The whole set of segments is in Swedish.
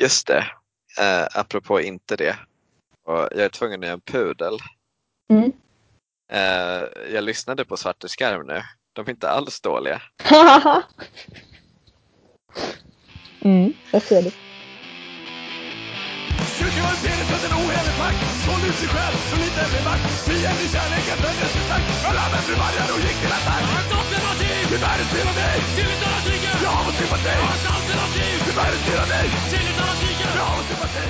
Just det, eh, apropå inte det. Och jag är tvungen att göra en pudel. Mm. Eh, jag lyssnade på Svarte Skarv nu. De är inte alls dåliga. mm, jag ser det. Kyrkan var en penis för en ohelig pakt Sålde ut sig själv för lite med makt Fiende kärleken föddes för stark Alla män blev vargar och gick till attack Hans alternativ till världens fel och nej Till ett annat rike jag har sympati Jag har sympati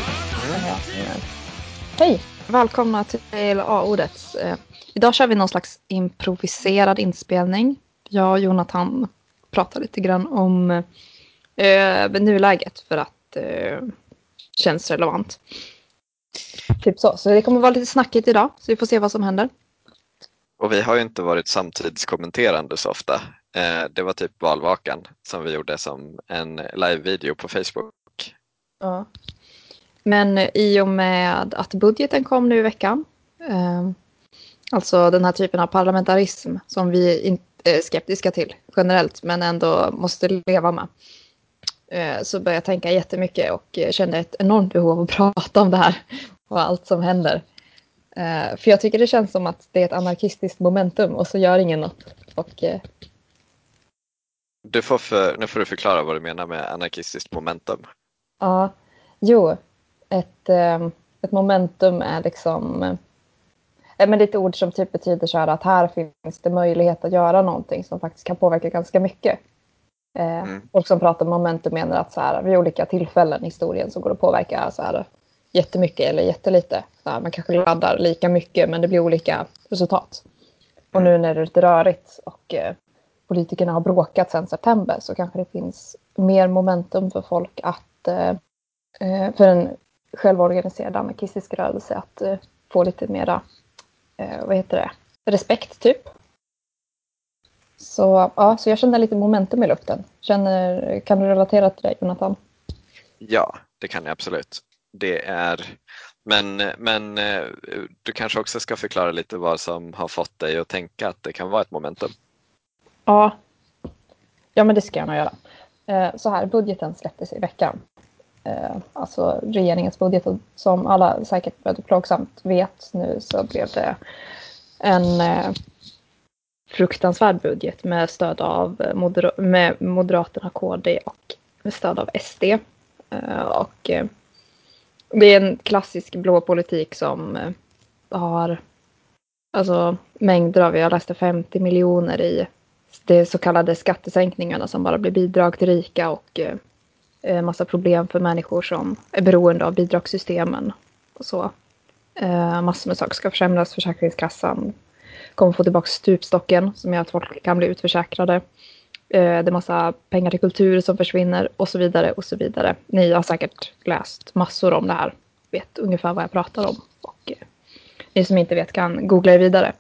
Hej! Välkomna till A-ordet. Eh, idag kör vi någon slags improviserad inspelning. Jag och Jonathan pratar lite grann om eh, nuläget för att eh, känns relevant. Typ så. Så det kommer vara lite snackigt idag, så vi får se vad som händer. Och vi har ju inte varit samtidskommenterande så ofta. Eh, det var typ valvakan som vi gjorde som en live-video på Facebook. Ja. Men i och med att budgeten kom nu i veckan, eh, alltså den här typen av parlamentarism som vi är eh, skeptiska till generellt, men ändå måste leva med, eh, så började jag tänka jättemycket och kände ett enormt behov av att prata om det här och allt som händer. Eh, för jag tycker det känns som att det är ett anarkistiskt momentum och så gör ingen något. Och, eh, du får för, nu får du förklara vad du menar med anarkistiskt momentum. ja, jo, ett, eh, ett momentum är liksom eh, men det är ett ord som typ betyder så här att här finns det möjlighet att göra någonting som faktiskt kan påverka ganska mycket. Eh, Mm. Folk som pratar om momentum menar att så här, vid olika tillfällen i historien så går det att påverka så här, jättemycket eller jättelite. Så här, man kanske laddar lika mycket men det blir olika resultat. Och nu när det är lite rörigt och eh, politikerna har bråkat sedan september så kanske det finns mer momentum för folk att, eh, eh, för en självorganiserad anarkistisk rörelse att eh, få lite mera, eh, vad heter det, respekt typ. Så, ja, så jag känner lite momentum i luften. Känner, kan du relatera till det Jonathan? Ja, det kan jag absolut. Det är, men, men eh, du kanske också ska förklara lite vad som har fått dig att tänka att det kan vara ett momentum. Ja, ja men det ska jag nog göra. Eh, så här, budgeten släpptes i veckan. Eh, alltså regeringens budget och som alla säkert väldigt plågsamt vet nu så blev det en eh, fruktansvärd budget med stöd av moder- med Moderaterna, KD och med stöd av SD. Och det är en klassisk blå politik som har alltså mängder av, jag läste 50 miljoner i de så kallade skattesänkningarna som bara blir bidrag till rika och eh, eh, massa problem för människor som är beroende av bidragssystemen. Och så. Eh, massor med saker ska försämras. Försäkringskassan kommer få tillbaka stupstocken som gör att folk kan bli utförsäkrade. Eh, det är massa pengar till kultur som försvinner och så vidare och så vidare. Ni har säkert läst massor om det här, vet ungefär vad jag pratar om. Och eh, ni som inte vet kan googla er vidare.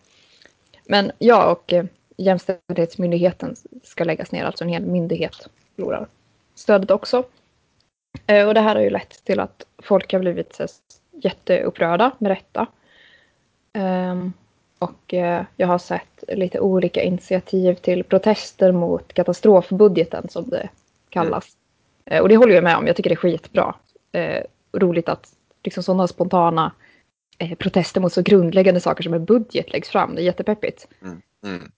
Men ja, och eh, Jämställdhetsmyndigheten ska läggas ner, alltså en hel myndighet förlorar stödet också. Eh, och det här har ju lett till att folk har blivit så, jätteupprörda med rätta. Ehm, och eh, jag har sett lite olika initiativ till protester mot katastrofbudgeten som det kallas. Eh, och det håller jag med om, jag tycker det är skitbra. Roligt att liksom sådana spontana protester mot så grundläggande saker som en budget läggs fram, det är jättepeppigt. Mm. Mm.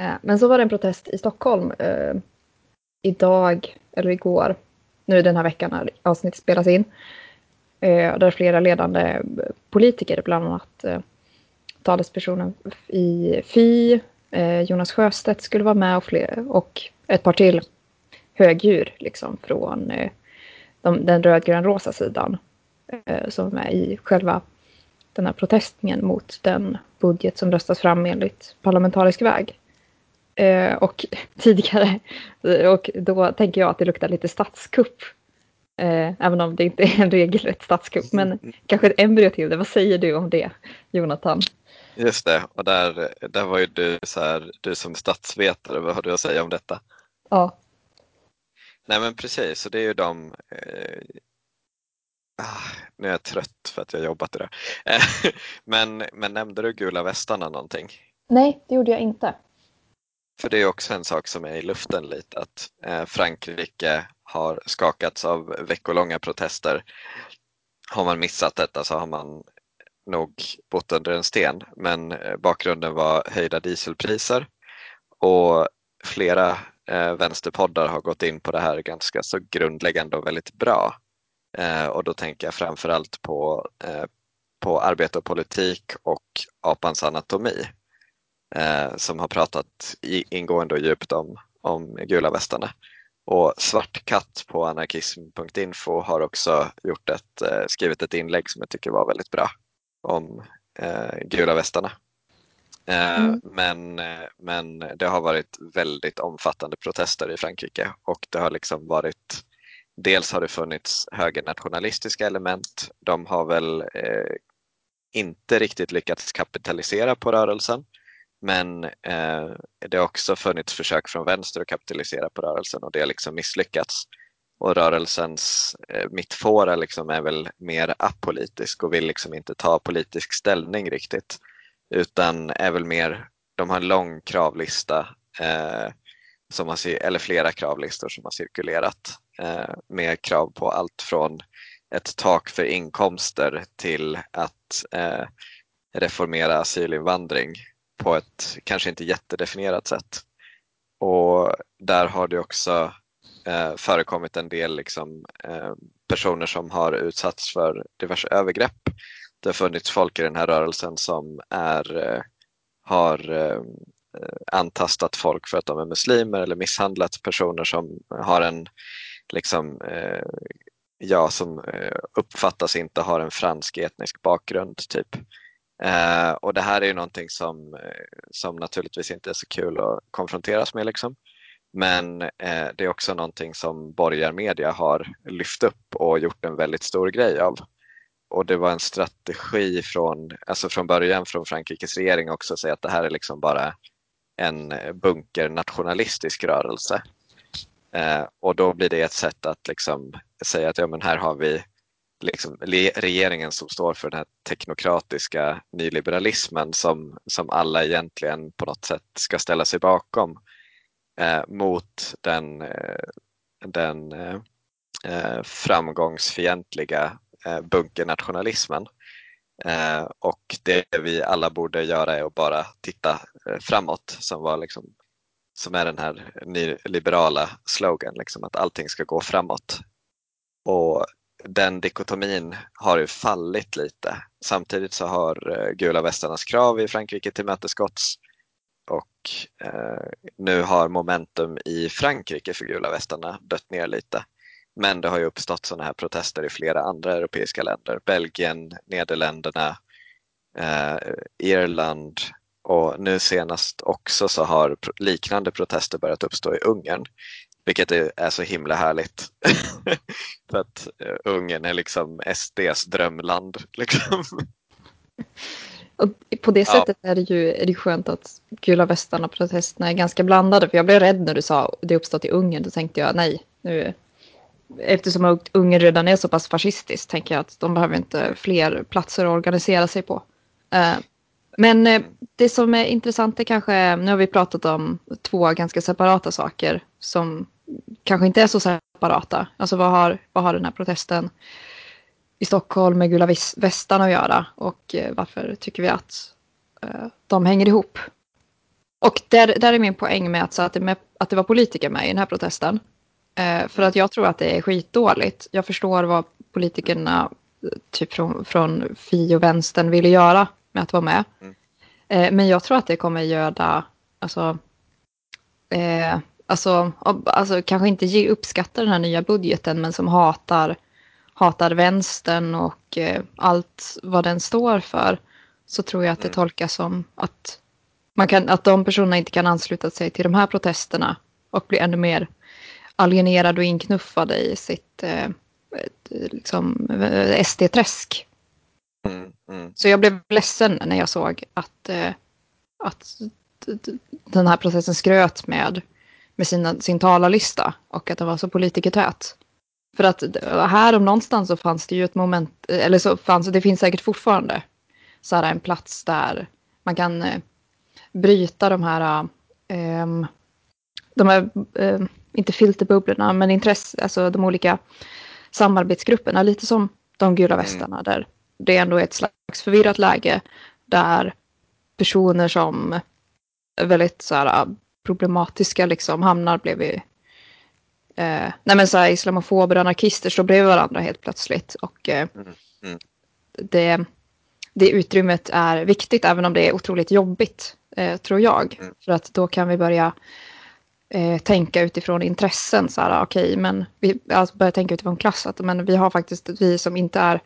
Eh, men så var det en protest i Stockholm eh, idag, eller igår, nu den här veckan när avsnittet spelas in. Eh, där flera ledande politiker, bland annat eh, talespersonen i Fi, eh, Jonas Sjöstedt skulle vara med och, fler, och ett par till högdjur liksom, från eh, de, den rödgrön-rosa sidan eh, som är med i själva den här protestningen mot den budget som röstas fram enligt parlamentarisk väg. Eh, och tidigare, och då tänker jag att det luktar lite statskupp. Eh, även om det inte är en regelrätt statskupp, men kanske ett embryo till det. Vad säger du om det, Jonathan? Just det, och där, där var ju du, så här, du som statsvetare, vad har du att säga om detta? Ja, Nej men precis, så det är ju de eh, ah, Nu är jag trött för att jag jobbat idag. Eh, men, men nämnde du gula västarna någonting? nej, det gjorde jag inte. För det är också en sak som är i luften lite att eh, Frankrike har skakats av veckolånga protester. Har man missat detta så har man nog bott under en sten, men eh, bakgrunden var höjda dieselpriser och flera eh, vänsterpoddar har gått in på det här ganska så grundläggande och väldigt bra. Eh, och då tänker jag framförallt på, eh, på arbete och politik och apans anatomi eh, som har pratat ingående och djupt om, om gula västarna. Och Svart katt på anarkism.info har också gjort ett, eh, skrivit ett inlägg som jag tycker var väldigt bra om eh, gula västarna. Eh, mm. Men, eh, men det har varit väldigt omfattande protester i Frankrike och det har liksom varit Dels har det funnits högernationalistiska element. De har väl eh, inte riktigt lyckats kapitalisera på rörelsen. Men eh, det har också funnits försök från vänster att kapitalisera på rörelsen och det har liksom misslyckats. Och rörelsens eh, mittfåra liksom är väl mer apolitisk och vill liksom inte ta politisk ställning riktigt. Utan är väl mer, de har en lång kravlista eh, som har, eller flera kravlistor som har cirkulerat eh, med krav på allt från ett tak för inkomster till att eh, reformera asylinvandring på ett kanske inte jättedefinierat sätt. Och där har det också eh, förekommit en del liksom, eh, personer som har utsatts för diverse övergrepp. Det har funnits folk i den här rörelsen som är, eh, har eh, antastat folk för att de är muslimer eller misshandlat personer som har en liksom, eh, ja, som eh, uppfattas inte ha en fransk etnisk bakgrund. typ. Eh, och det här är ju någonting som, eh, som naturligtvis inte är så kul att konfronteras med. Liksom. Men eh, det är också någonting som borgarmedia har lyft upp och gjort en väldigt stor grej av. Och det var en strategi från, alltså från början från Frankrikes regering också att säga att det här är liksom bara en bunkernationalistisk rörelse. Eh, och då blir det ett sätt att liksom säga att ja, men här har vi liksom regeringen som står för den här teknokratiska nyliberalismen som, som alla egentligen på något sätt ska ställa sig bakom eh, mot den, eh, den eh, eh, framgångsfientliga eh, bunkernationalismen. Eh, och det vi alla borde göra är att bara titta eh, framåt som var liksom som är den här nyliberala slogan, liksom, att allting ska gå framåt. Och den dikotomin har ju fallit lite. Samtidigt så har eh, gula västarnas krav i Frankrike tillmötesgåtts och eh, nu har momentum i Frankrike för gula västarna dött ner lite. Men det har ju uppstått sådana här protester i flera andra europeiska länder. Belgien, Nederländerna, eh, Irland, och nu senast också så har liknande protester börjat uppstå i Ungern. Vilket är så himla härligt. För att eh, Ungern är liksom SDs drömland. Liksom. Och på det sättet ja. är det ju är det skönt att gula västarna protesterna är ganska blandade. För jag blev rädd när du sa det uppstått i Ungern. Då tänkte jag nej, nu, eftersom Ungern redan är så pass fascistiskt tänker jag att de behöver inte fler platser att organisera sig på. Uh, men eh, det som är intressant är kanske, nu har vi pratat om två ganska separata saker som kanske inte är så separata. Alltså vad har, vad har den här protesten i Stockholm med gula västarna att göra och eh, varför tycker vi att uh, de hänger ihop? Och där, där är min poäng med att, så att, det med, att det var politiker med i den här protesten. Uh, för att jag tror att det är skitdåligt. Jag förstår vad politikerna typ från, från Fi och vänstern ville göra med att vara med. Mm. Eh, men jag tror att det kommer göra, alltså, eh, alltså, alltså kanske inte ge uppskatta den här nya budgeten men som hatar, hatar vänstern och eh, allt vad den står för. Så tror jag att det mm. tolkas som att, man kan, att de personerna inte kan ansluta sig till de här protesterna och bli ännu mer alienerade och inknuffade i sitt eh, liksom, eh, SD-träsk. Mm, mm. Så jag blev ledsen när jag såg att, eh, att den här processen skröt med, med sina, sin talarlista och att den var så politikertät. För att här om någonstans så fanns det ju ett moment, eller så fanns det finns säkert fortfarande så här en plats där man kan eh, bryta de här, eh, de här eh, inte filterbubblorna, men intresse, alltså de olika samarbetsgrupperna, lite som de gula Mm. västarna där det ändå är ett slags förvirrat läge där personer som är väldigt så här, problematiska liksom hamnar bredvid eh, nej men så här, islamofober och anarkister står bredvid varandra helt plötsligt och eh, Mm, mm. det, det utrymmet är viktigt även om det är otroligt jobbigt eh, tror jag. Mm. För att då kan vi börja eh, tänka utifrån intressen. Så här, okej, men vi alltså börja tänka utifrån klass. Att, men vi har faktiskt, vi som inte är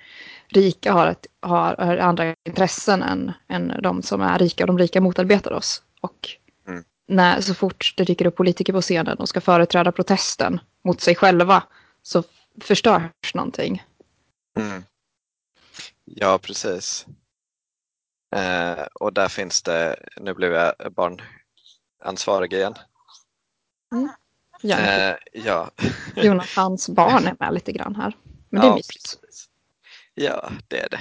rika har, ett, har, har andra intressen än, än de som är rika och de rika motarbetar oss. Och. När, så fort det dyker upp politiker på scenen och ska företräda protesten mot sig själva så förstörs någonting. Mm. Ja, precis. Eh, och där finns det, nu blev jag barnansvarig igen. Ja, Eh, ja. Jonathans barn är med lite grann här. Men det är ja, mysigt. precis. Ja, det är det.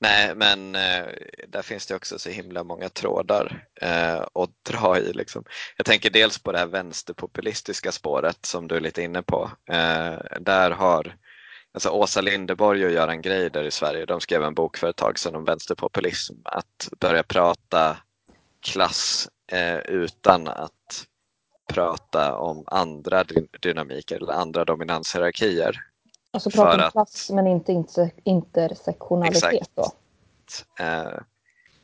Nej, men eh, där finns det också så himla många trådar eh, att dra i. Liksom. Jag tänker dels på det här vänsterpopulistiska spåret som du är lite inne på. Eh, där har alltså Åsa Linderborg och Göran Greider i Sverige, de skrev en bok för ett tag sedan om vänsterpopulism. Att börja prata klass eh, utan att prata om andra dynamiker eller andra dominanshierarkier. Alltså prata om att- klass men inte inter intersektionalitet Exakt. då. Eh,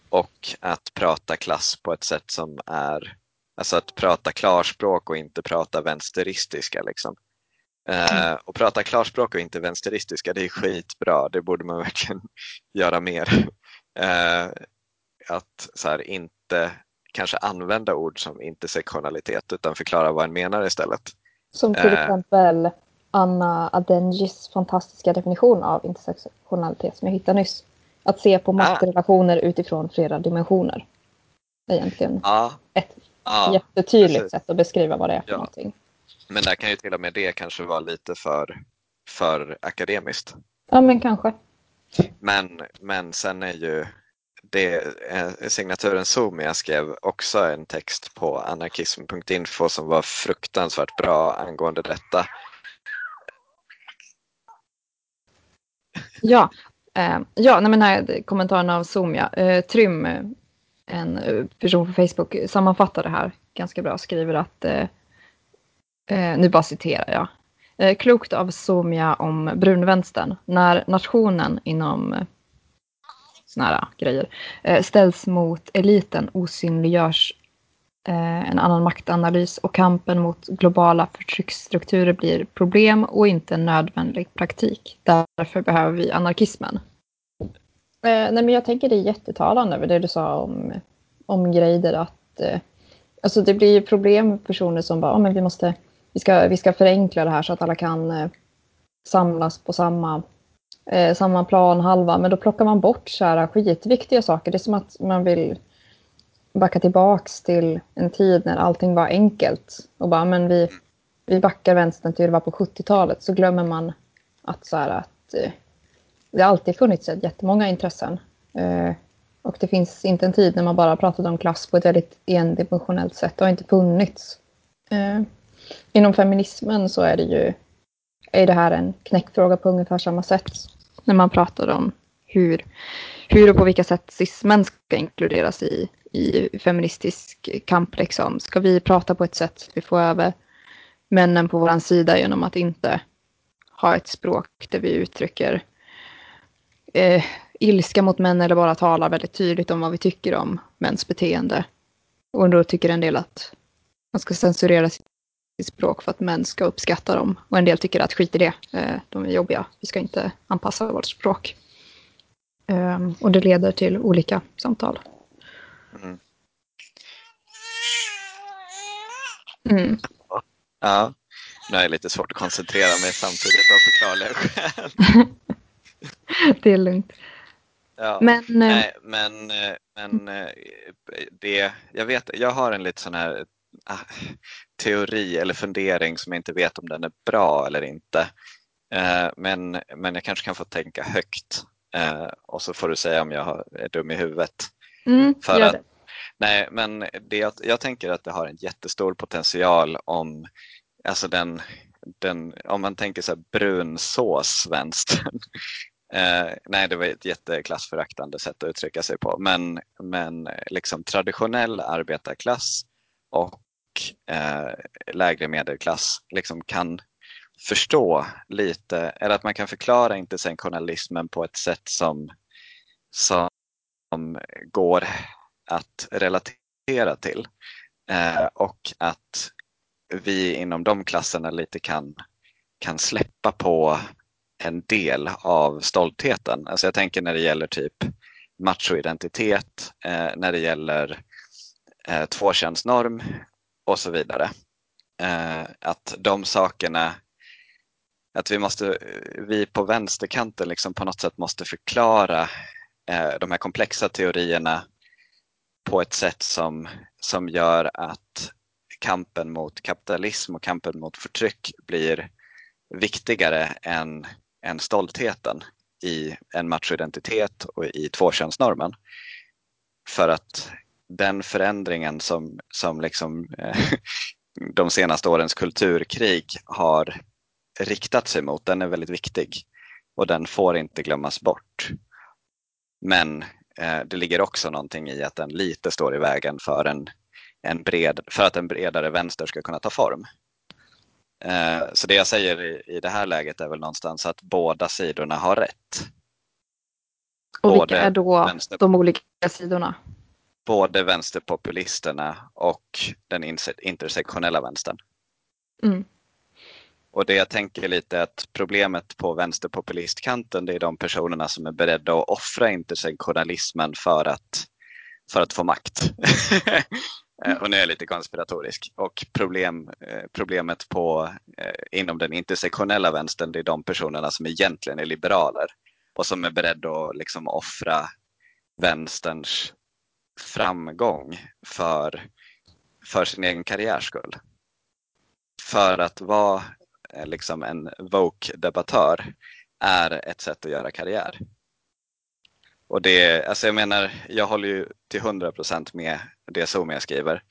och att prata klass på ett sätt som är, alltså att prata klarspråk och inte prata vänster,istiska. Liksom. Eh, och prata klarspråk och inte vänster,istiska, det är skitbra, det borde man verkligen göra mer. Eh, att så här, inte kanske använda ord som intersektionalitet utan förklara vad en menar istället. Som till Eh. exempel Anna Adengis fantastiska definition av intersektionalitet som jag hittade nyss. Att se på maktrelationer utifrån flera dimensioner. Det är egentligen Ja, ett ja jättetydligt precis. sätt att beskriva vad det är för Ja. någonting. men där kan ju till och med det kanske vara lite för, för akademiskt. Ja men kanske. Men, men sen är ju det, eh, signaturen Somia skrev också en text på anarkism.info som var fruktansvärt bra angående detta. Ja, eh, ja nej, men här kommentaren av Somja. Eh, Trym, en eh, person på Facebook, sammanfattar det här ganska bra. Skriver att, eh, eh, nu bara citerar jag. Eh, Klokt av Somia om brunvänstern. När nationen inom eh, såna här grejer ställs mot eliten osynliggörs Eh, en annan maktanalys och kampen mot globala förtrycksstrukturer blir problem och inte en nödvändig praktik. Därför behöver vi anarkismen. Eh, nej men jag tänker det är jättetalande över det du sa om, om Greider att eh, alltså det blir ju problem med personer som bara, oh, men vi måste, vi ska, vi ska förenkla det här så att alla kan eh, samlas på samma, eh, samma plan halva, men då plockar man bort så här skitviktiga saker. Det är som att man vill backa tillbaks till en tid när allting var enkelt och bara, men vi, vi backar vänstern till det var på 70-talet så glömmer man att så här att eh, det alltid funnits jättemånga intressen. Eh, och det finns inte en tid när man bara pratade om klass på ett väldigt endimensionellt sätt. Det har inte funnits. Eh, inom feminismen så är det ju är det här en knäckfråga på ungefär samma sätt. När man pratar om hur, hur och på vilka sätt cismän ska inkluderas i, i feministisk kamp. Liksom. Ska vi prata på ett sätt så att vi får över männen på vår sida genom att inte ha ett språk där vi uttrycker eh, ilska mot män eller bara talar väldigt tydligt om vad vi tycker om mäns beteende. Och då tycker en del att man ska censurera sitt språk för att män ska uppskatta dem. Och en del tycker att skit i det, eh, de är jobbiga, vi ska inte anpassa vårt språk. Um, och det leder till olika samtal. Mm. Mm. Ja, nu är det lite svårt att koncentrera mig samtidigt av förklarliga skäl. Det är lugnt. Ja. Men eh, Nej, men, eh, men eh, det, jag vet, jag har en lite sån här ah, teori eller fundering som jag inte vet om den är bra eller inte. Men, men jag kanske kan få tänka högt och så får du säga om jag har- är dum i huvudet. Mm, För att, nej, men det, jag tänker att det har en jättestor potential om alltså den, den, om man tänker så här brunsås-vänstern. Eh, nej, det var ett jätteklassföraktande sätt att uttrycka sig på. Men, men liksom traditionell arbetarklass och eh, lägre medelklass liksom kan förstå lite, eller att man kan förklara intersektionalismen på ett sätt som, som som går att relatera till. Eh, och att vi inom de klasserna lite kan, kan släppa på en del av stoltheten. Alltså jag tänker när det gäller typ machoidentitet, eh, när det gäller eh, tvåkönsnorm och så vidare. Eh, att de sakerna, att vi, måste, vi på vänsterkanten liksom på något sätt måste förklara Eh, de här komplexa teorierna på ett sätt som, som gör att kampen mot kapitalism och kampen mot förtryck blir viktigare än, än stoltheten i en machoidentitet och i tvåkönsnormen. För att den förändringen som, som liksom, eh, de senaste årens kulturkrig har riktat sig mot, den är väldigt viktig och den får inte glömmas bort. Men eh, det ligger också någonting i att den lite står i vägen för, en, en bred, för att en bredare vänster ska kunna ta form. Eh, så det jag säger i, i det här läget är väl någonstans att båda sidorna har rätt. Och vilka är då vänster... de olika sidorna? både vänsterpopulisterna och den intersektionella vänstern. Mm. Och det jag tänker lite är att problemet på vänsterpopulistkanten det är de personerna som är beredda att offra intersektionalismen för att, för att få makt. Eh, och nu är jag lite konspiratorisk. Och problem, eh, problemet på, eh, inom den intersektionella vänstern det är de personerna som egentligen är liberaler och som är beredda att liksom offra vänsterns framgång för, för sin egen karriärs skull. För att vara liksom en woke-debattör är ett sätt att göra karriär. Och det, alltså jag menar, jag håller ju till 100% med det Somia skriver.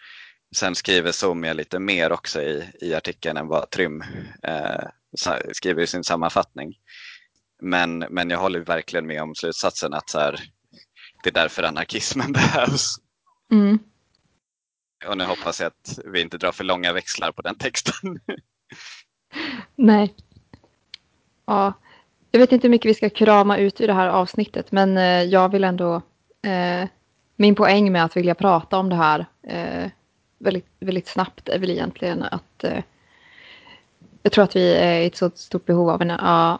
Sen skriver Somia lite mer också i, i artikeln än vad Trym eh, skriver i sin sammanfattning. Men, men jag håller verkligen med om slutsatsen att så här, det är därför anarkismen behövs. Mm. Och nu hoppas jag att vi inte drar för långa växlar på den texten. Nej. Ja, jag vet inte hur mycket vi ska krama ut ur det här avsnittet men eh, jag vill ändå eh, min poäng med att vilja prata om det här eh, väldigt, väldigt snabbt är väl egentligen att eh, jag tror att vi är i ett så stort behov av en,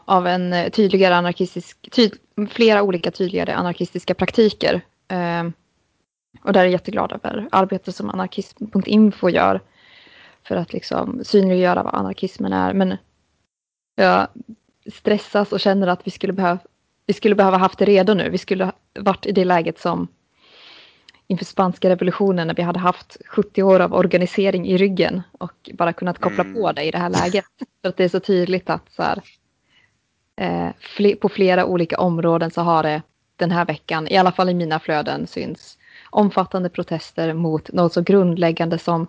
av en tydligare anarkistisk, tyd, flera olika tydligare anarkistiska praktiker. Eh, och där är jag jätteglad över arbetet som anarkism.info gör för att liksom synliggöra vad anarkismen är. Men jag stressas och känner att vi skulle behöva vi skulle behöva haft det redo nu. Vi skulle varit i det läget som inför spanska revolutionen när vi hade haft 70 år av organisering i ryggen och bara kunnat koppla mm. på det i det här läget. För att det är så tydligt att så här, eh, på flera olika områden så har det den här veckan, i alla fall i mina flöden, syns omfattande protester mot något så grundläggande som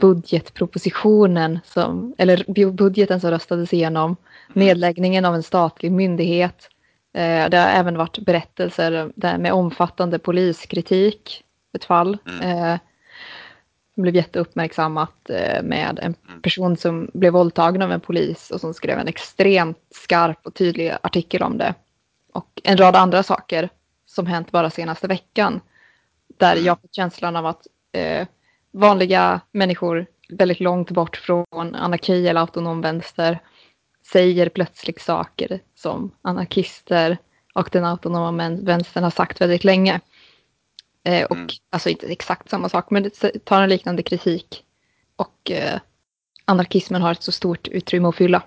budgetpropositionen, som, eller budgeten som röstades igenom, mm. nedläggningen av en statlig myndighet, Eh, det har även varit berättelser där med omfattande poliskritik, ett fall. Mm. Eh, som blev jätteuppmärksammat eh, med en mm. person som blev våldtagen av en polis och som skrev en extremt skarp och tydlig artikel om det. Och en rad andra saker som hänt bara senaste veckan. Där mm. jag fått känslan av att vanliga människor väldigt långt bort från anarki eller autonom vänster säger plötsligt saker som anarkister och den autonoma vänstern har sagt väldigt länge. Eh, och mm. alltså inte exakt samma sak, men det tar en liknande kritik. Och eh, anarkismen har ett så stort utrymme att fylla.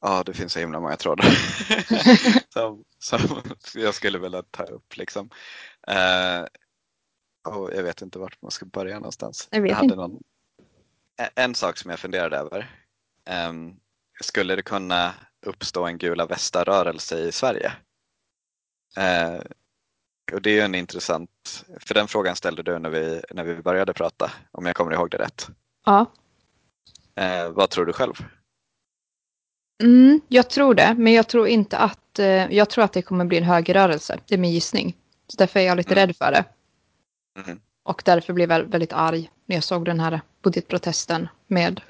Ja, det finns så himla många trådar som, som jag skulle vilja ta upp. Liksom. Eh, och jag vet inte vart man ska börja någonstans. Jag vet jag hade inte. Någon, en sak som jag funderade över. Um, skulle det kunna uppstå en gula västar-rörelse i Sverige? Eh, och det är en intressant, för den frågan ställde du när vi, när vi började prata, om jag kommer ihåg det rätt. Ja. Eh, vad tror du själv? Mm, jag tror det, men jag tror inte att, eh, jag tror att det kommer bli en högerrörelse. Det är min gissning. Så därför är jag lite Mm. rädd för det. Mm. Och därför blev jag väldigt arg när jag såg den här budgetprotesten med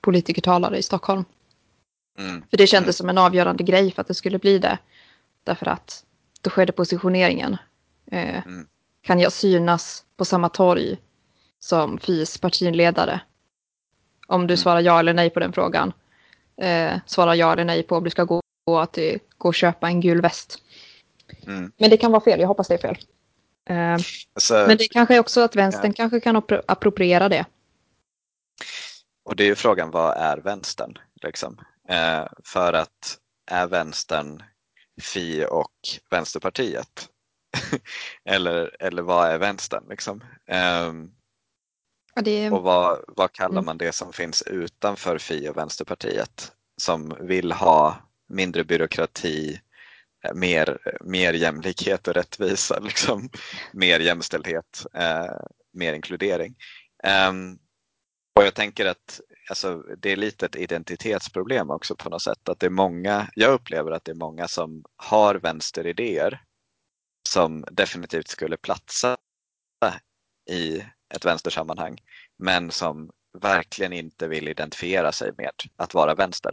politikertalare i Stockholm. Mm. För det kändes som en avgörande grej för att det skulle bli det. Därför att då skedde positioneringen. Eh, Mm. Kan jag synas på samma torg som FIs partiledare? Om du Mm. svarar ja eller nej på den frågan. Eh, svara ja eller nej på om du ska gå, gå, till, gå och köpa en gul väst. Mm. Men det kan vara fel, jag hoppas det är fel. Eh, Alltså, men det kanske är också att vänstern kanske kan appro- appropriera det. Och det är ju frågan, vad är vänstern? Liksom? Eh, för att är vänstern Fi och Vänsterpartiet? eller, eller vad är vänstern? Liksom? Ehm, Ja, det och vad, vad kallar Mm. man det som finns utanför Fi och Vänsterpartiet? Som vill ha mindre byråkrati, eh, mer, mer jämlikhet och rättvisa, liksom. mer jämställdhet, eh, mer inkludering. Ehm, och jag tänker att alltså, det är lite ett identitetsproblem också på något sätt. Att det är många, jag upplever att det är många som har vänsteridéer som definitivt skulle platsa i ett vänstersammanhang men som verkligen inte vill identifiera sig med att vara vänster.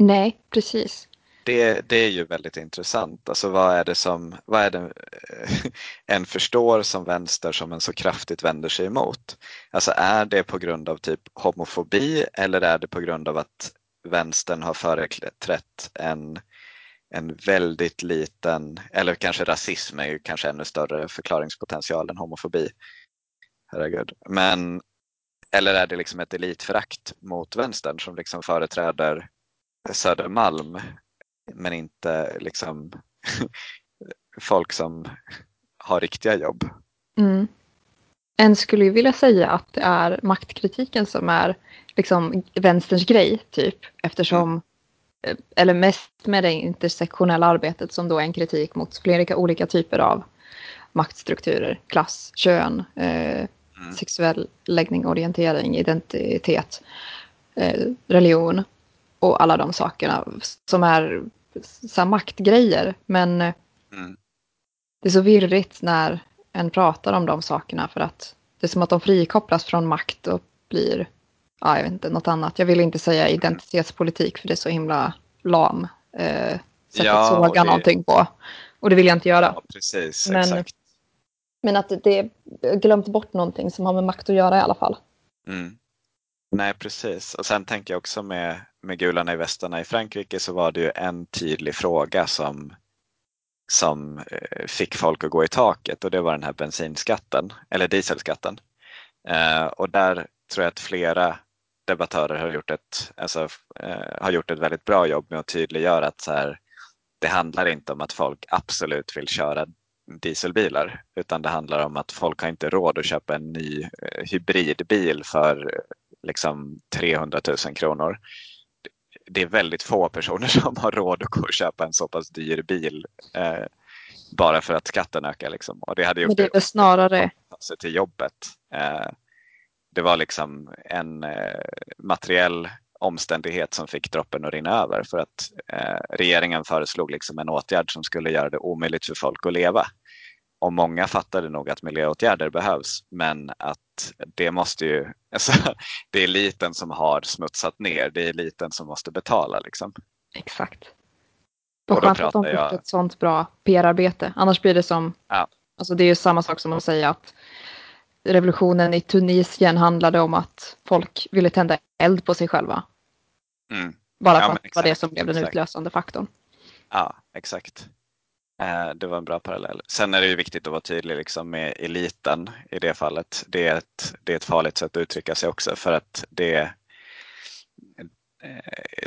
nej, precis. Det, det är ju väldigt intressant. Alltså vad är det som vad är det, eh, en förstår som vänster som en så kraftigt vänder sig emot? Alltså är det på grund av typ homofobi eller är det på grund av att vänstern har företrätt en, en väldigt liten, eller kanske rasism är ju kanske ännu större förklaringspotential än homofobi. Herregud. Men, eller är det liksom ett elitförakt mot vänstern som liksom företräder Södermalm men inte liksom folk som har riktiga jobb. Mm. En skulle ju vilja säga att det är maktkritiken som är liksom vänsterns grej, typ. Eftersom, eh, eller mest med det intersektionella arbetet som då är en kritik mot flera olika typer av maktstrukturer, klass, kön, eh, Mm. sexuell läggning, orientering, identitet, eh, religion och alla de sakerna som är så maktgrejer. Men eh, Mm. det är så virrigt när en pratar om de sakerna för att det är som att de frikopplas från makt och blir, ja, jag vet inte, något annat. Jag vill inte säga identitetspolitik för det är så himla lam eh, sätt Ja, att såga det- någonting på. Och det vill jag inte göra. Ja, precis, Men- exakt. Men att det är glömt bort någonting som har med makt att göra i alla fall. Mm. Nej, precis. Och sen tänker jag också med, med gularna i västarna i Frankrike så var det ju en tydlig fråga som, som eh, fick folk att gå i taket och det var den här bensinskatten, eller dieselskatten. Eh, och där tror jag att flera debattörer har gjort ett, alltså, eh, har gjort ett väldigt bra jobb med att tydliggöra att så här, det handlar inte om att folk absolut vill köra dieselbilar utan det handlar om att folk har inte råd att köpa en ny eh, hybridbil för liksom 300 000 kronor. Det är väldigt få personer som har råd att gå och köpa en så pass dyr bil eh, bara för att skatten ökar. Liksom. Och det hade Men gjort det är väl snarare, sig till jobbet. Eh, det var liksom en eh, materiell omständighet som fick droppen att rinna över för att eh, regeringen föreslog liksom en åtgärd som skulle göra det omöjligt för folk att leva. Och många fattade nog att miljöåtgärder behövs men att det måste ju, alltså, det är eliten som har smutsat ner, det är eliten som måste betala. Liksom. exakt. Och då skönt att de fick jag- ett sånt bra PR-arbete. Annars blir det som, Ja. alltså det är ju samma sak som att säga att revolutionen i Tunisien handlade om att folk ville tända eld på sig själva. Mm. Bara Ja, för men att det var det som blev den exakt. utlösande faktorn. Ja, exakt. Eh, det var en bra parallell. Sen är det ju viktigt att vara tydlig liksom med eliten i det fallet. Det är, ett, det är ett farligt sätt att uttrycka sig också för att det eh,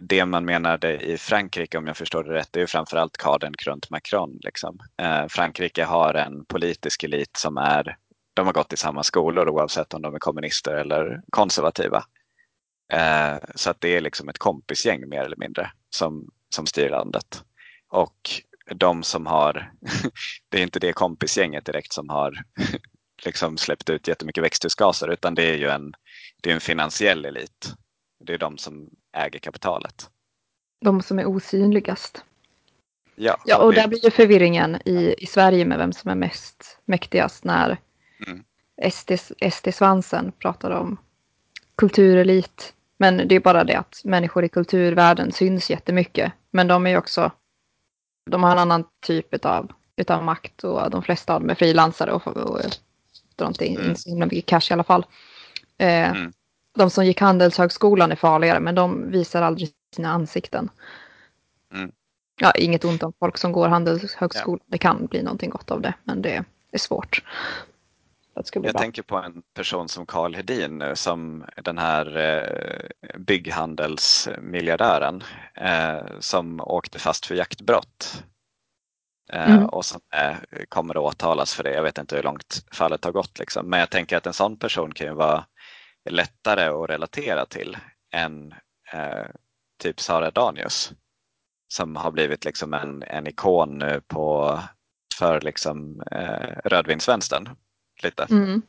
det man menade i Frankrike, om jag förstår det rätt, det är ju framförallt kadern runt Macron. Liksom. Eh, Frankrike har en politisk elit som är, de har gått i samma skolor oavsett om de är kommunister eller konservativa. Eh, så att det är liksom ett kompisgäng mer eller mindre som, som styr landet. Och de som har, det är inte det kompisgänget direkt som har liksom släppt ut jättemycket växthusgaser utan det är ju en, det är en finansiell elit Det är de som äger kapitalet. De som är osynligast. Ja, Ja, och det- där blir ju förvirringen i, i Sverige med vem som är mest mäktigast när Mm. SD, SD-svansen pratar om kulturelit. Men det är bara det att människor i kulturvärlden syns jättemycket. Men de är ju också, de har en annan typ av utav makt och de flesta av dem är frilansare och, och, drar inte in Mm. så himla mycket cash i alla fall. Eh, Mm. De som gick Handelshögskolan är farligare men de visar aldrig sina ansikten. Mm. Ja, inget ont om folk som går Handelshögskolan. Det kan bli någonting gott av det men det är svårt. Jag tänker på en person som Carl Hedin nu som den här eh, bygghandelsmiljardären eh, som åkte fast för jaktbrott. Eh, Mm. Och som kommer att åtalas för det. Jag vet inte hur långt fallet har gått. Liksom. Men jag tänker att en sån person kan ju vara lättare att relatera till än typ Sara Danius. Som har blivit liksom en, en ikon nu på, för liksom, rödvinsvänstern. Lite. Mm.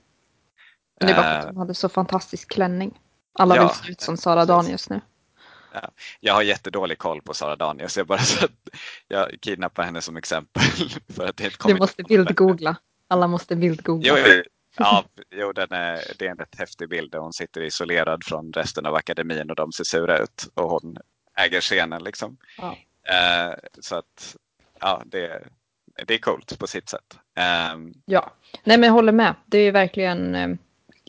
Men det bara för Eh, att hon hade så fantastisk klänning. Alla ja, vill se ut som Sara precis. Danius nu. Jag har jättedålig koll på Sara Danius. Jag bara så att jag kidnappar henne som exempel. För att det inte Du måste bildgoogla. Alla måste bildgoogla. Jo, jo, ja, jo den är, det är en rätt häftig bild där hon sitter isolerad från resten av akademin och de ser sura ut. Och hon äger scenen liksom. Ja. Eh, så att ja, det, det är coolt på sitt sätt. Ehm, Ja, nej men jag håller med. Det är verkligen eh,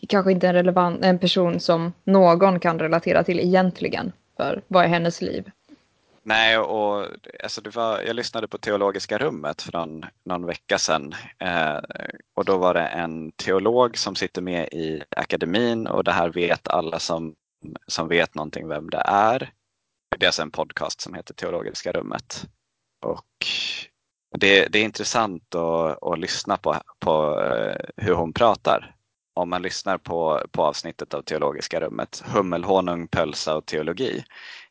kanske inte en relevant en person som någon kan relatera till egentligen. För vad är hennes liv? Nej, och alltså det var, jag lyssnade på Teologiska rummet för någon, någon vecka sedan. Eh, och då var det en teolog som sitter med i akademin och det här vet alla som, som vet någonting vem det är. Det är alltså en podcast som heter Teologiska rummet. Och det, det är intressant att, att lyssna på, på eh, hur hon pratar. Om man lyssnar på, på avsnittet av Teologiska rummet, Hummelhonung, pölsa och teologi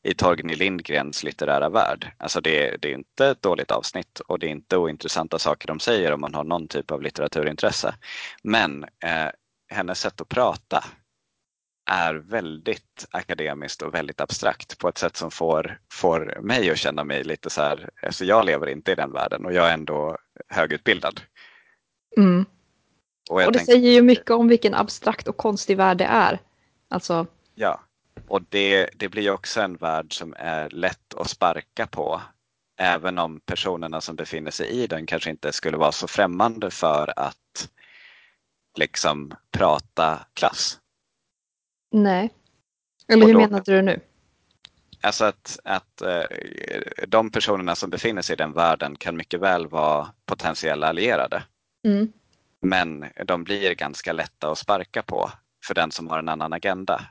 i Torgny Lindgrens litterära värld. Alltså det, det är inte ett dåligt avsnitt och det är inte ointressanta saker de säger om man har någon typ av litteraturintresse. Men eh, hennes sätt att prata är väldigt akademiskt och väldigt abstrakt på ett sätt som får, får mig att känna mig lite så här, alltså jag lever inte i den världen och jag är ändå högutbildad. Mm. Och, Och det tänker- säger ju mycket om vilken abstrakt och konstig värld det är. Alltså, Ja, och det, det blir också en värld som är lätt att sparka på. Även om personerna som befinner sig i den kanske inte skulle vara så främmande för att liksom prata klass. Nej. Eller hur då- menade du nu? Alltså att, att eh, de personerna som befinner sig i den världen kan mycket väl vara potentiella allierade. Mm. Men de blir ganska lätta att sparka på för den som har en annan agenda.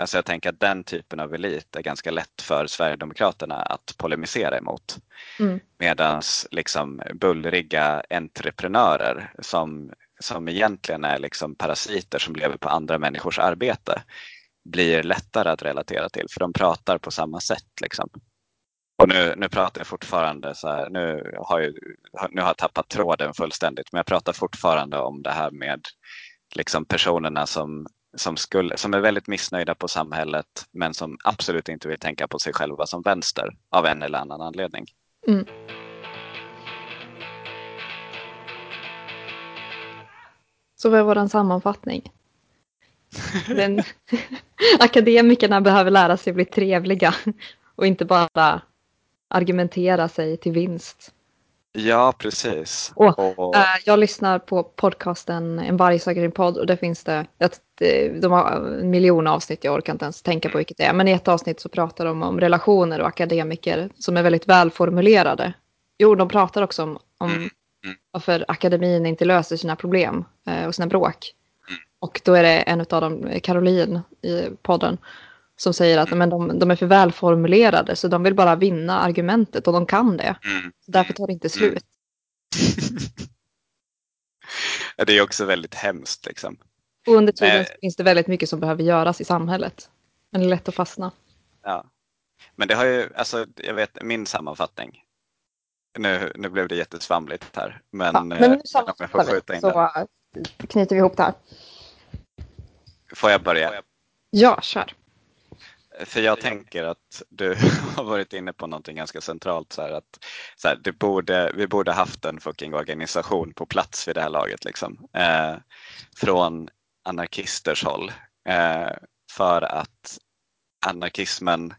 Alltså jag tänker att den typen av elit är ganska lätt för Sverigedemokraterna att polemisera emot. Mm. Medan liksom bullriga entreprenörer som, som egentligen är liksom parasiter som lever på andra människors arbete blir lättare att relatera till för de pratar på samma sätt. Liksom. Och nu, nu pratar jag fortfarande så här, nu har, jag, nu har jag tappat tråden fullständigt men jag pratar fortfarande om det här med liksom personerna som, som, skulle, som är väldigt missnöjda på samhället men som absolut inte vill tänka på sig själva som vänster av en eller annan anledning. Mm. Så vad var en sammanfattning? Den, akademikerna behöver lära sig bli trevliga och inte bara argumentera sig till vinst. Ja, precis. Och, Och, Eh, jag lyssnar på podcasten En vargsagare-podd och där finns det, ett, eh, de har en miljon avsnitt, jag orkar inte ens tänka på vilket det är, men i ett avsnitt så pratar de om relationer och akademiker som är väldigt välformulerade. Jo, de pratar också om, om Mm, mm. varför akademin inte löser sina problem eh, och sina bråk. Och då är det en av dem, Caroline i podden, som säger att men de, de är för välformulerade så de vill bara vinna argumentet och de kan det. mm, Så därför tar det inte slut. det är också väldigt hemskt. Liksom. Och under tiden så finns det väldigt mycket som behöver göras i samhället. Men det är lätt att fastna. Ja. Men det har ju, alltså, jag vet min sammanfattning. Nu, nu blev det jättesvamligt här. Men, Ja, eh, men nu om jag får skjuta in så den. knyter vi ihop det här. Får jag börja? Ja, kör. för jag tänker att du har varit inne på någonting ganska centralt. Så här, att, så här, det borde, vi borde haft en fucking organisation på plats vid det här laget. Liksom. Eh, från anarkisters håll. Eh, för att anarkismen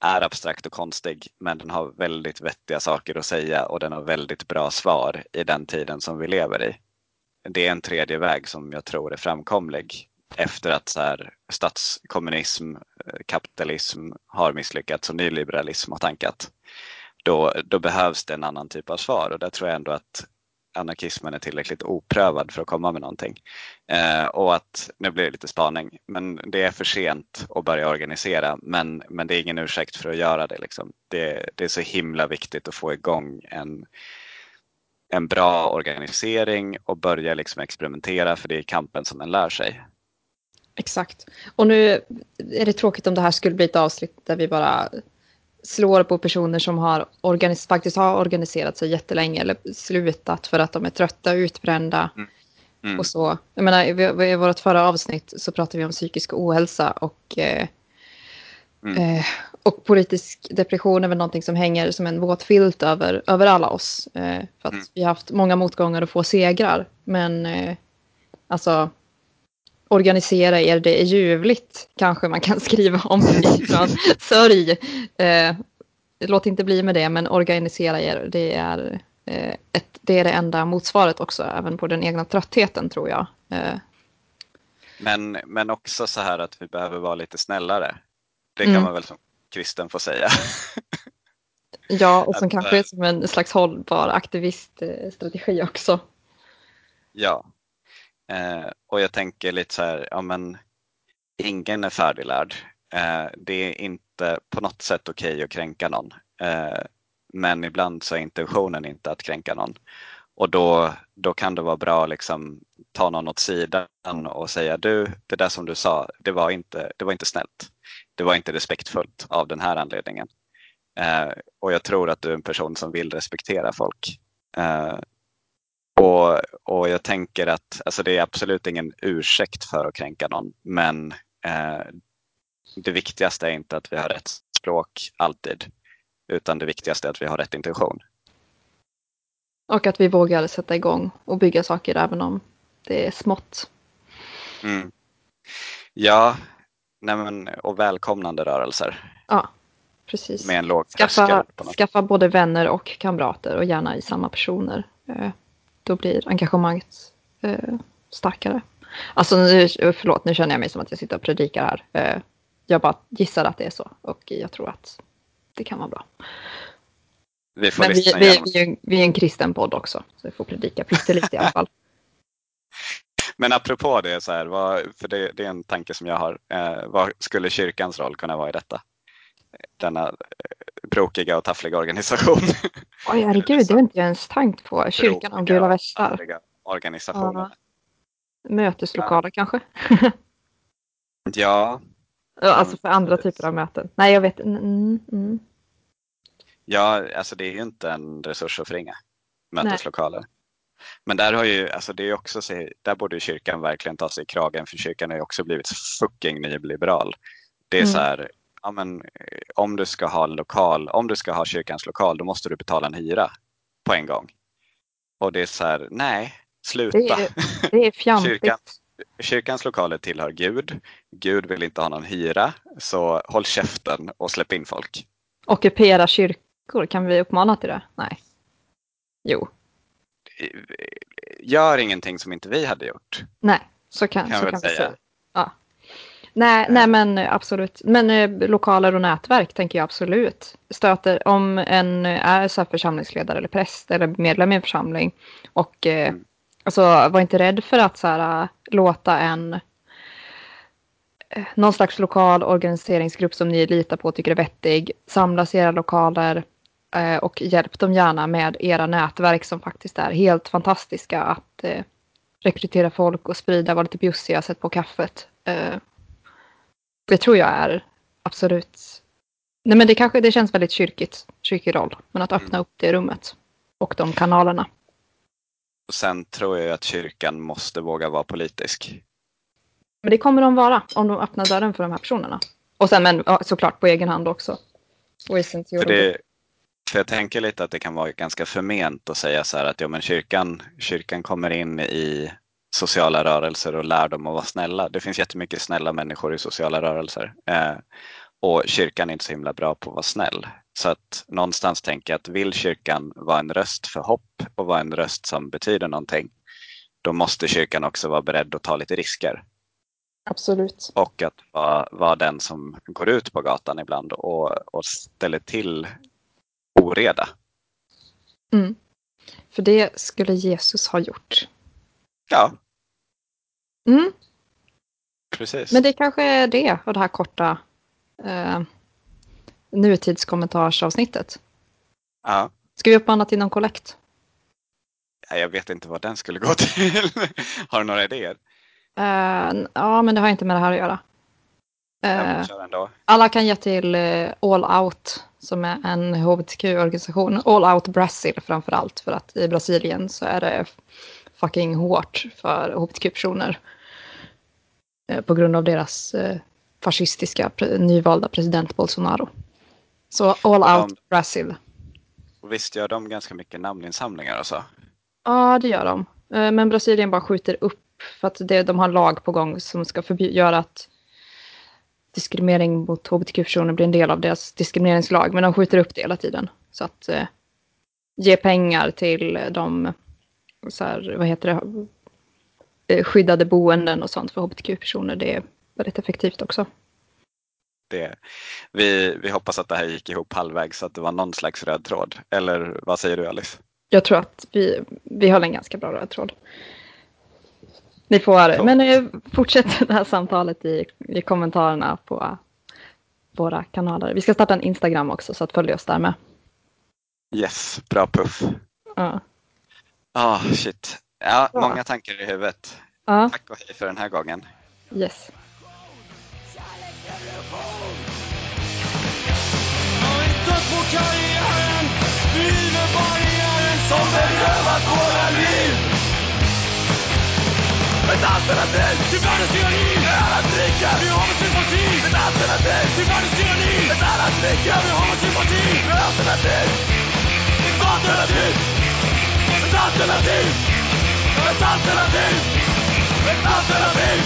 är abstrakt och konstig men den har väldigt vettiga saker att säga och den har väldigt bra svar i den tiden som vi lever i. Det är en tredje väg som jag tror är framkomlig efter att så här, statskommunism, eh, kapitalism har misslyckats och nyliberalism har tankat. Då, då behövs det en annan typ av svar och där tror jag ändå att anarkismen är tillräckligt oprövad för att komma med någonting. Eh, och att, nu blir det lite spaning, men det är för sent att börja organisera men, men det är ingen ursäkt för att göra det. Liksom. Det, det är så himla viktigt att få igång en, en bra organisering och börja liksom experimentera för det är kampen som en lär sig. Exakt. Och nu är det tråkigt om det här skulle bli ett avsnitt där vi bara slår på personer som har organis faktiskt har organiserat sig jättelänge eller slutat för att de är trötta utbrända. Mm. Mm. Och så. Jag menar, i, i vårt förra avsnitt så pratade vi om psykisk ohälsa och, eh, mm. eh, och politisk depression är väl någonting som hänger som en våt filt över, över alla oss. Eh, för att mm. vi har haft många motgångar och få segrar. Men eh, alltså organisera er, det är ljuvligt, kanske man kan skriva om från sörj. Eh, låt inte bli med det, men organisera er, det är, eh, ett, det är det enda motsvaret också, även på den egna tröttheten tror jag. Eh. Men, men också så här att vi behöver vara lite snällare. Det kan mm. man väl som kristen få säga. ja, och som kanske är som en slags hållbar aktiviststrategi också. Ja, Eh, och jag tänker lite så här, ja men ingen är färdiglärd. Eh, det är inte på något sätt okej okay att kränka någon. Eh, men ibland så är intentionen inte att kränka någon. Och då, då kan det vara bra att liksom ta någon åt sidan och säga du, det där som du sa, det var inte, det var inte snällt. Det var inte respektfullt av den här anledningen. Eh, och jag tror att du är en person som vill respektera folk. Eh, och, och jag tänker att alltså det är absolut ingen ursäkt för att kränka någon, men eh, det viktigaste är inte att vi har rätt språk alltid, utan det viktigaste är att vi har rätt intention. Och att vi vågar sätta igång och bygga saker även om det är smått. Mm. Ja, nej och välkomnande rörelser. Ja, precis. Med en låg skaffa, skaffa både vänner och kamrater och gärna i samma personer. Eh, då blir engagemanget eh, starkare. Alltså nu, förlåt, nu känner jag mig som att jag sitter och predikar här. Eh, jag bara gissar att det är så och jag tror att det kan vara bra. Vi Men vi, vi, vi, är, vi är en kristen podd också, så vi får predika pyttelite i alla fall. Men apropå det, så här, vad, för det, det, är en tanke som jag har. Eh, vad skulle kyrkans roll kunna vara i detta? Denna brokiga och taffliga organisation. Oj, herregud, det har inte jag ens tänkt på. Kyrkan om gula västar. Organisationer. Ja. Möteslokaler ja. kanske? ja. Alltså för andra typer av möten. Nej, jag vet mm, mm. Ja, alltså det är ju inte en resurs att förringa. Möteslokaler. Nej. Men där har ju, alltså det är också, där borde kyrkan verkligen ta sig i kragen för kyrkan har ju också blivit fucking nyliberal. Det är mm. så här, ja, men, eh, om du ska ha lokal, om du ska ha kyrkans lokal, då måste du betala en hyra på en gång. Och det är så här, nej, sluta. Det är, det är fjantigt. Kyrkan, kyrkans lokaler tillhör Gud. Gud vill inte ha någon hyra, så håll käften och släpp in folk. Ockupera kyrkor, kan vi uppmana till det? Nej. Jo. Gör ingenting som inte vi hade gjort. Nej, så kan, kan, så kan vi säga. säga. Ja. Nej, nej men absolut. Men eh, lokaler och nätverk tänker jag absolut. Stöter om en är så församlingsledare eller präst eller medlem i en församling och eh, mm. alltså, var inte rädd för att så här, låta en eh, någon slags lokal organiseringsgrupp som ni litar på och tycker är vettig samlas i era lokaler eh, och hjälp dem gärna med era nätverk som faktiskt är helt fantastiska att eh, rekrytera folk och sprida, vara lite bjussiga, sätta på kaffet. Eh, det tror jag är absolut. Nej men det kanske det känns väldigt kyrkigt, kyrkig roll. Men att öppna upp det rummet och de kanalerna. Sen tror jag att kyrkan måste våga vara politisk. Men det kommer de vara om de öppnar dörren för de här personerna. Och sen men såklart på egen hand också. För, det, för jag tänker lite att det kan vara ganska förment att säga så här att ja, men kyrkan, kyrkan kommer in i sociala rörelser och lär dem att vara snälla. Det finns jättemycket snälla människor i sociala rörelser. Eh, och kyrkan är inte så himla bra på att vara snäll. Så att någonstans tänker jag att vill kyrkan vara en röst för hopp och vara en röst som betyder någonting, då måste kyrkan också vara beredd att ta lite risker. Absolut. Och att vara, vara den som går ut på gatan ibland och, och ställer till oreda. Mm. För det skulle Jesus ha gjort. Ja. Mm. Precis. Men det kanske är det och det här korta eh, nutidskommentarsavsnittet. Ja. Ska vi uppmana till någon kollekt? Jag vet inte vad den skulle gå till. Har du några idéer? Uh, ja, men det har inte med det här att göra. Uh, alla kan ge till uh, All Out som är en hbtq-organisation. All Out Brazil framför allt för att i Brasilien så är det fucking hårt för hbtq-personer. På grund av deras fascistiska nyvalda president Bolsonaro. Så All Out de, Brazil. Visst gör de ganska mycket namninsamlingar och så? Ja, det gör de. Men Brasilien bara skjuter upp för att det, de har lag på gång som ska göra att diskriminering mot hbtq-personer blir en del av deras diskrimineringslag. Men de skjuter upp det hela tiden. Så att eh, ge pengar till de, så här, vad heter det, eh, skyddade boenden och sånt för hbtq-personer. Det är väldigt effektivt också. Det, vi, vi hoppas att det här gick ihop halvvägs så att det var någon slags röd tråd. Eller vad säger du Alice? Jag tror att vi, vi har en ganska bra röd tråd. Ni får, men eh, fortsätt det här samtalet i, i kommentarerna på våra kanaler. Vi ska starta en Instagram också så att följ oss där med. Yes, bra puff. Ja. Ah, shit. Ja, ja, många tankar i huvudet. Ja. Tack och hej för den här gången. Yes. ett alternativ till världens tyranni är att dricka Vi har med sympati Ett alternativ till världens tyranni Ett annat dricka Vi har med sympati Ett alternativ Ett alternativ Ett alternativ Metà Tel Aviv! Metà Tel Aviv!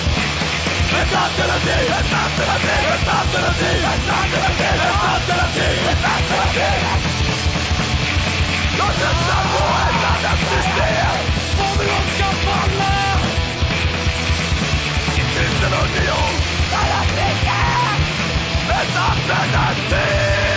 Metà Tel Aviv! Metà Tel Aviv! Metà Tel Aviv! Metà Tel Aviv! Metà Tel Aviv! Metà Tel Aviv! To ten sam poeta nam przystaje! Pomyłka panna! Ty z!